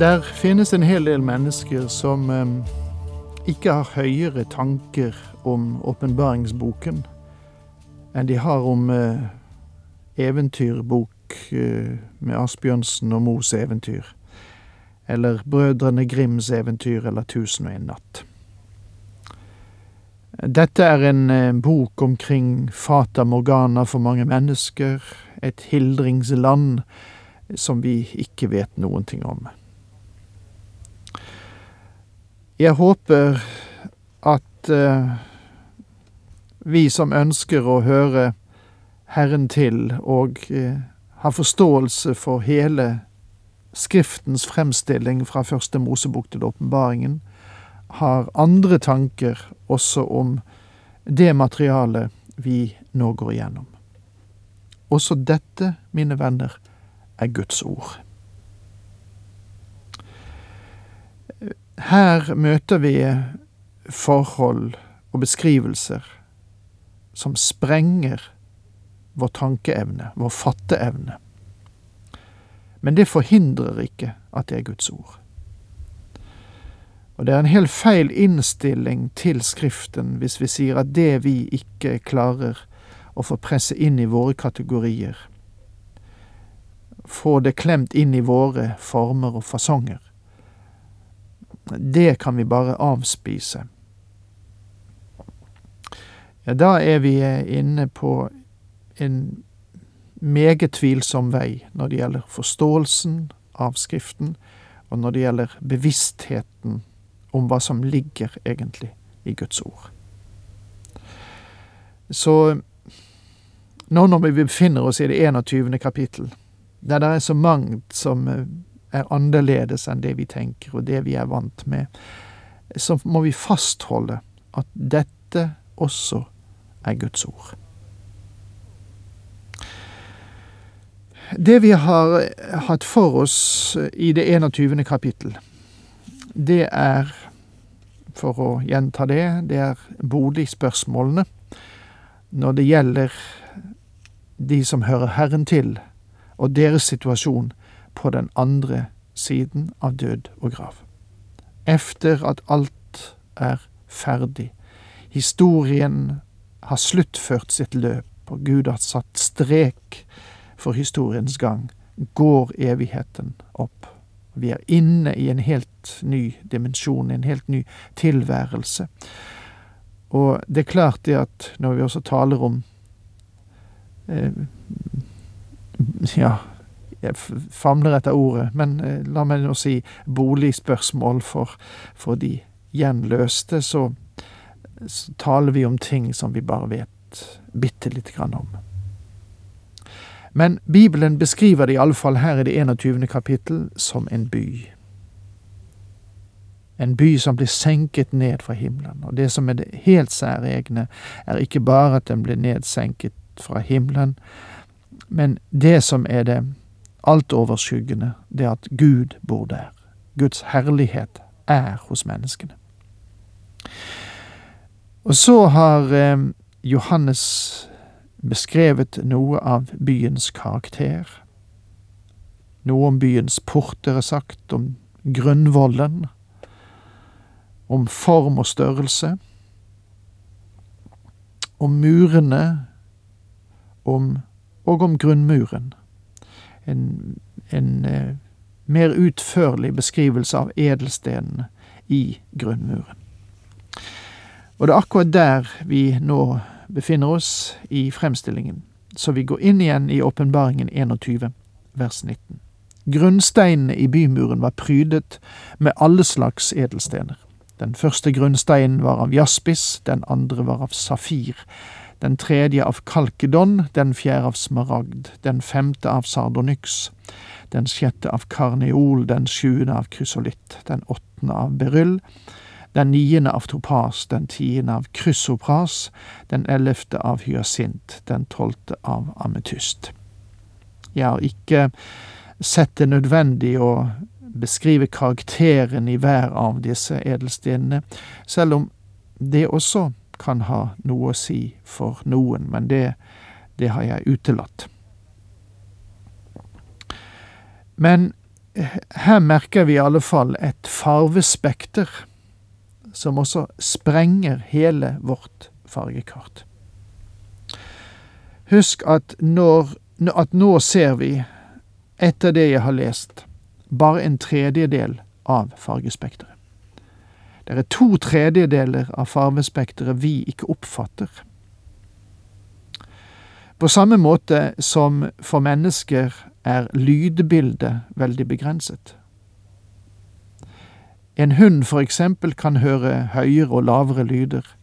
Der finnes en hel del mennesker som ikke har høyere tanker om åpenbaringsboken enn de har om eh, eventyrbok eh, med Asbjørnsen og Moes eventyr, eller Brødrene Grims eventyr eller Tusen og en natt. Dette er en eh, bok omkring fata morgana for mange mennesker, et hildringsland som vi ikke vet noen ting om. Jeg håper at eh, vi som ønsker å høre Herren til og eh, har forståelse for hele Skriftens fremstilling fra første Mosebok til åpenbaringen, har andre tanker også om det materialet vi nå går igjennom. Også dette, mine venner, er Guds ord. Her møter vi forhold og beskrivelser som sprenger vår tankeevne, vår fatteevne. Men det forhindrer ikke at det er Guds ord. Og det er en helt feil innstilling til Skriften hvis vi sier at det vi ikke klarer å få presse inn i våre kategorier, få det klemt inn i våre former og fasonger, det kan vi bare avspise. Ja, da er vi inne på en meget tvilsom vei når det gjelder forståelsen av Skriften, og når det gjelder bevisstheten om hva som ligger egentlig i Guds ord. Så nå når vi befinner oss i det 21. kapittel, der det er så mangt som er annerledes enn det vi tenker og det vi er vant med, så må vi fastholde at dette også er Guds ord. Det vi har hatt for oss i det 21. kapittel, det er, for å gjenta det, det er boligspørsmålene når det gjelder de som hører Herren til, og deres situasjon på den andre siden av død og grav. Efter at alt er ferdig, historien har sluttført sitt løp, og Gud har satt strek for historiens gang, går evigheten opp. Vi er inne i en helt ny dimensjon, en helt ny tilværelse. Og det er klart det at når vi også taler om eh, ja, jeg famler etter ordet, men eh, la meg nå si boligspørsmål for, for de gjenløste, så, så taler vi om ting som vi bare vet bitte lite grann om. Men Bibelen beskriver det iallfall her i det 21. kapittel som en by. En by som blir senket ned fra himmelen. Og det som er det helt særegne, er ikke bare at den blir nedsenket fra himmelen, men det som er det altoverskyggende, det at Gud bor der. Guds herlighet er hos menneskene. Og så har eh, Johannes beskrevet noe av byens karakter. Noe om byens porter er sagt, om grunnvollen, om form og størrelse, om murene, om, og om grunnmuren en, en eh, mer utførlig beskrivelse av edelstenene i grunnmuren. Og det er akkurat der vi nå befinner oss i fremstillingen, så vi går inn igjen i åpenbaringen 21, vers 19. Grunnsteinene i bymuren var prydet med alle slags edelstener. Den første grunnsteinen var av jaspis, den andre var av safir, den tredje av kalkedon, den fjerde av smaragd, den femte av sardonyx, den sjette av karneol, den sjuende av krysolitt, den åttende av beryll, den niende av topas, den tiende av krysopras, den ellevte av hyasint, den tolvte av ametyst. Jeg har ikke sett det nødvendig å beskrive karakteren i hver av disse edelstenene, selv om det også kan ha noe å si for noen, men det, det har jeg utelatt. Men her merker vi i alle fall et farvespekter som også sprenger hele vårt fargekart. Husk at, når, at nå ser vi, etter det jeg har lest, bare en tredjedel av fargespekteret. Det er to tredjedeler av farvespekteret vi ikke oppfatter. På samme måte som for mennesker er lydbildet veldig begrenset. En hund for eksempel kan høre høyere og lavere lyder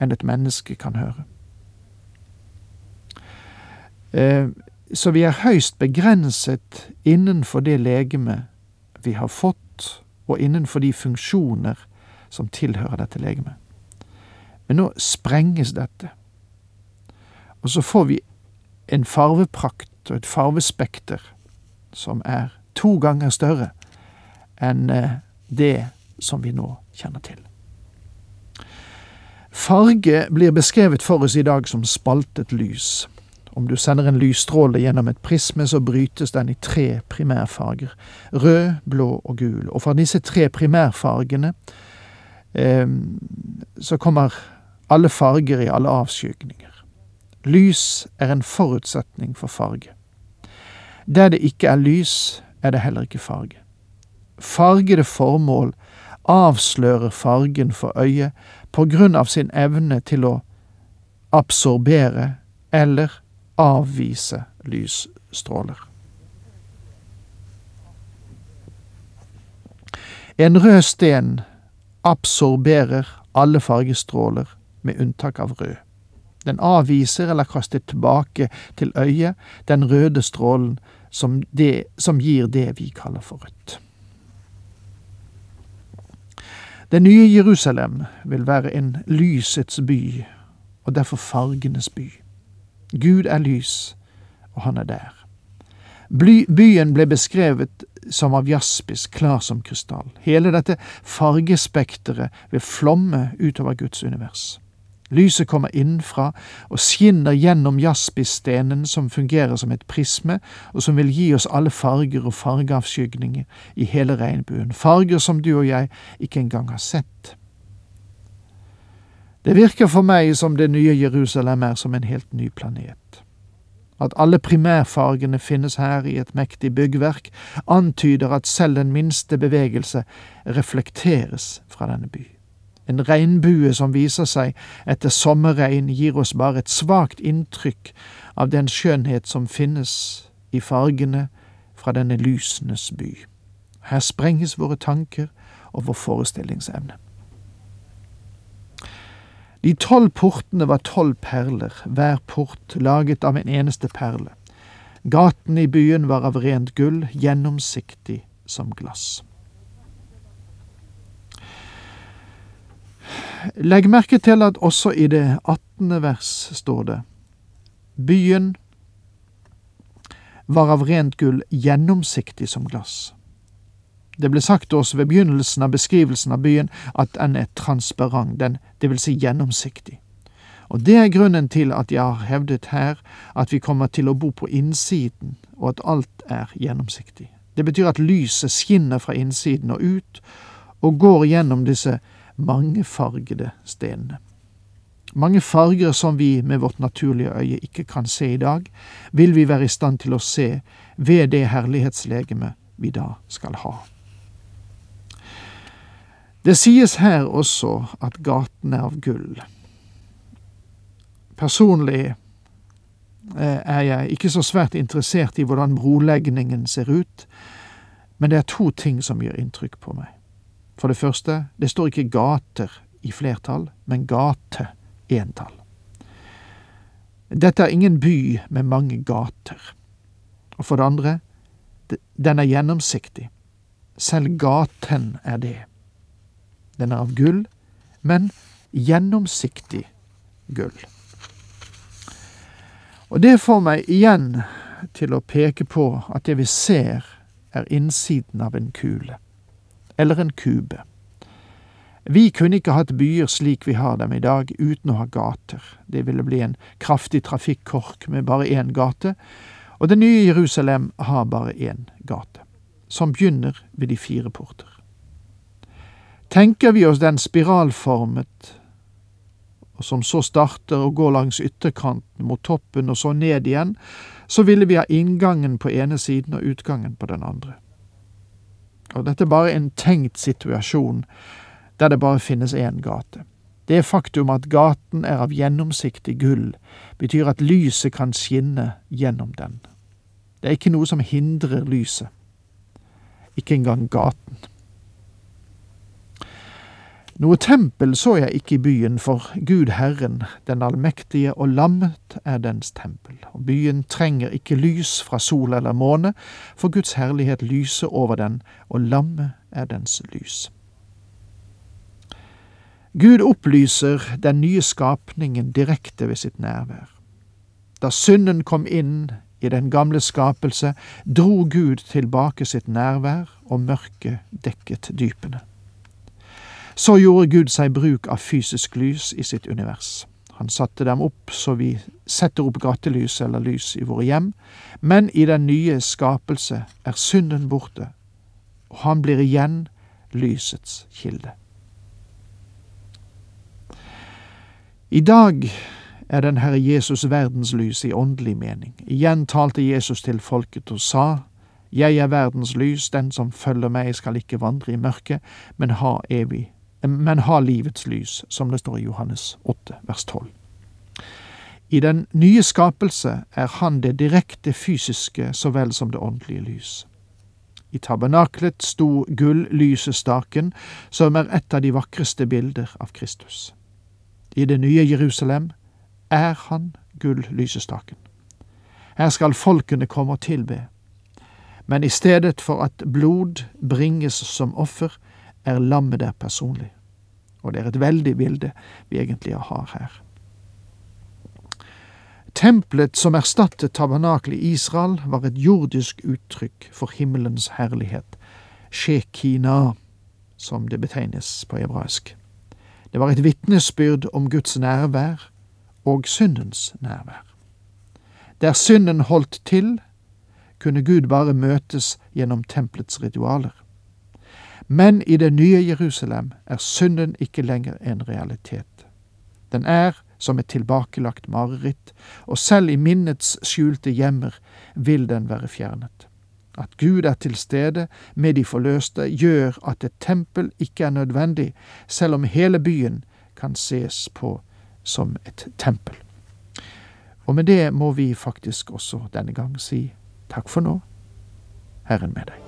enn et menneske kan høre. Eh, så vi er høyst begrenset innenfor det legeme vi har fått, og innenfor de funksjoner som tilhører dette legemet. Men nå sprenges dette, og så får vi en farveprakt og et farvespekter som er to ganger større enn eh, det som vi nå kjenner til. Farge blir beskrevet for oss i dag som spaltet lys. Om du sender en lysstråle gjennom et prisme, så brytes den i tre primærfarger. Rød, blå og gul. Og fra disse tre primærfargene så kommer alle farger i alle avskygninger. Lys er en forutsetning for farge. Der det ikke er lys, er det heller ikke farge. Fargede formål avslører fargen for øyet på grunn av sin evne til å absorbere eller avvise lysstråler. En rød sten absorberer alle fargestråler, med unntak av rød. Den avviser eller kaster tilbake til øyet den røde strålen som, det, som gir det vi kaller for rødt. Det nye Jerusalem vil være en lysets by, og derfor fargenes by. Gud er lys, og han er der. Byen ble beskrevet som av jaspis, klar som krystall. Hele dette fargespekteret vil flomme utover Guds univers. Lyset kommer innenfra og skinner gjennom jaspisstenen som fungerer som et prisme, og som vil gi oss alle farger og fargeavskygninger i hele regnbuen, farger som du og jeg ikke engang har sett. Det virker for meg som det nye Jerusalem er som en helt ny planet. At alle primærfargene finnes her i et mektig byggverk, antyder at selv den minste bevegelse reflekteres fra denne by. En regnbue som viser seg etter sommerregn, gir oss bare et svakt inntrykk av den skjønnhet som finnes i fargene fra denne lysenes by. Her sprenges våre tanker og vår forestillingsevne. De tolv portene var tolv perler, hver port laget av en eneste perle. Gatene i byen var av rent gull, gjennomsiktig som glass. Legg merke til at også i det attende vers står det Byen var av rent gull gjennomsiktig som glass. Det ble sagt oss ved begynnelsen av beskrivelsen av byen at den er transparent, den, det vil si gjennomsiktig. Og det er grunnen til at jeg har hevdet her at vi kommer til å bo på innsiden, og at alt er gjennomsiktig. Det betyr at lyset skinner fra innsiden og ut, og går gjennom disse mangefargede stenene. Mange farger som vi med vårt naturlige øye ikke kan se i dag, vil vi være i stand til å se ved det herlighetslegemet vi da skal ha. Det sies her også at gaten er av gull. Personlig eh, er jeg ikke så svært interessert i hvordan brolegningen ser ut, men det er to ting som gjør inntrykk på meg. For det første, det står ikke gater i flertall, men gate entall. Dette er ingen by med mange gater. Og for det andre, den er gjennomsiktig. Selv gaten er det. Den er av gull, men gjennomsiktig gull. Og det får meg igjen til å peke på at det vi ser, er innsiden av en kule. Eller en kube. Vi kunne ikke hatt byer slik vi har dem i dag, uten å ha gater. Det ville bli en kraftig trafikkork med bare én gate, og det nye Jerusalem har bare én gate, som begynner ved de fire porter. Tenker vi oss den spiralformet, og som så starter å gå langs ytterkanten mot toppen og så ned igjen, så ville vi ha inngangen på ene siden og utgangen på den andre. Og dette er bare en tenkt situasjon der det bare finnes én gate. Det faktum at gaten er av gjennomsiktig gull, betyr at lyset kan skinne gjennom den. Det er ikke noe som hindrer lyset. Ikke engang gaten. Noe tempel så jeg ikke i byen, for Gud Herren, den allmektige og lammet er dens tempel. Og byen trenger ikke lys fra sol eller måne, for Guds herlighet lyser over den, og lammet er dens lys. Gud opplyser den nye skapningen direkte ved sitt nærvær. Da synden kom inn i den gamle skapelse, dro Gud tilbake sitt nærvær, og mørket dekket dypene. Så gjorde Gud seg bruk av fysisk lys i sitt univers. Han satte dem opp så vi setter opp gatelys eller lys i våre hjem, men i den nye skapelse er synden borte, og han blir igjen lysets kilde. I dag er den Herre Jesus verdenslys i åndelig mening. Igjen talte Jesus til folket og sa, Jeg er verdens lys, den som følger meg skal ikke vandre i mørket, men ha evig, men ha livets lys, som det står i Johannes 8, vers 12. I den nye skapelse er Han det direkte fysiske så vel som det åndelige lys. I tabernaklet sto gull-lysestaken, som er et av de vakreste bilder av Kristus. I det nye Jerusalem er han gull-lysestaken. Her skal folkene komme og tilbe. Men i stedet for at blod bringes som offer, er lammet der personlig. Og det er et veldig bilde vi egentlig har her. Tempelet som erstattet tabernakelet i Israel, var et jordisk uttrykk for himmelens herlighet, shekina, som det betegnes på hebraisk. Det var et vitnesbyrd om Guds nærvær og syndens nærvær. Der synden holdt til, kunne Gud bare møtes gjennom tempelets ritualer. Men i det nye Jerusalem er synden ikke lenger en realitet. Den er som et tilbakelagt mareritt, og selv i minnets skjulte hjemmer vil den være fjernet. At Gud er til stede med de forløste, gjør at et tempel ikke er nødvendig, selv om hele byen kan ses på som et tempel. Og med det må vi faktisk også denne gang si takk for nå, Herren med deg.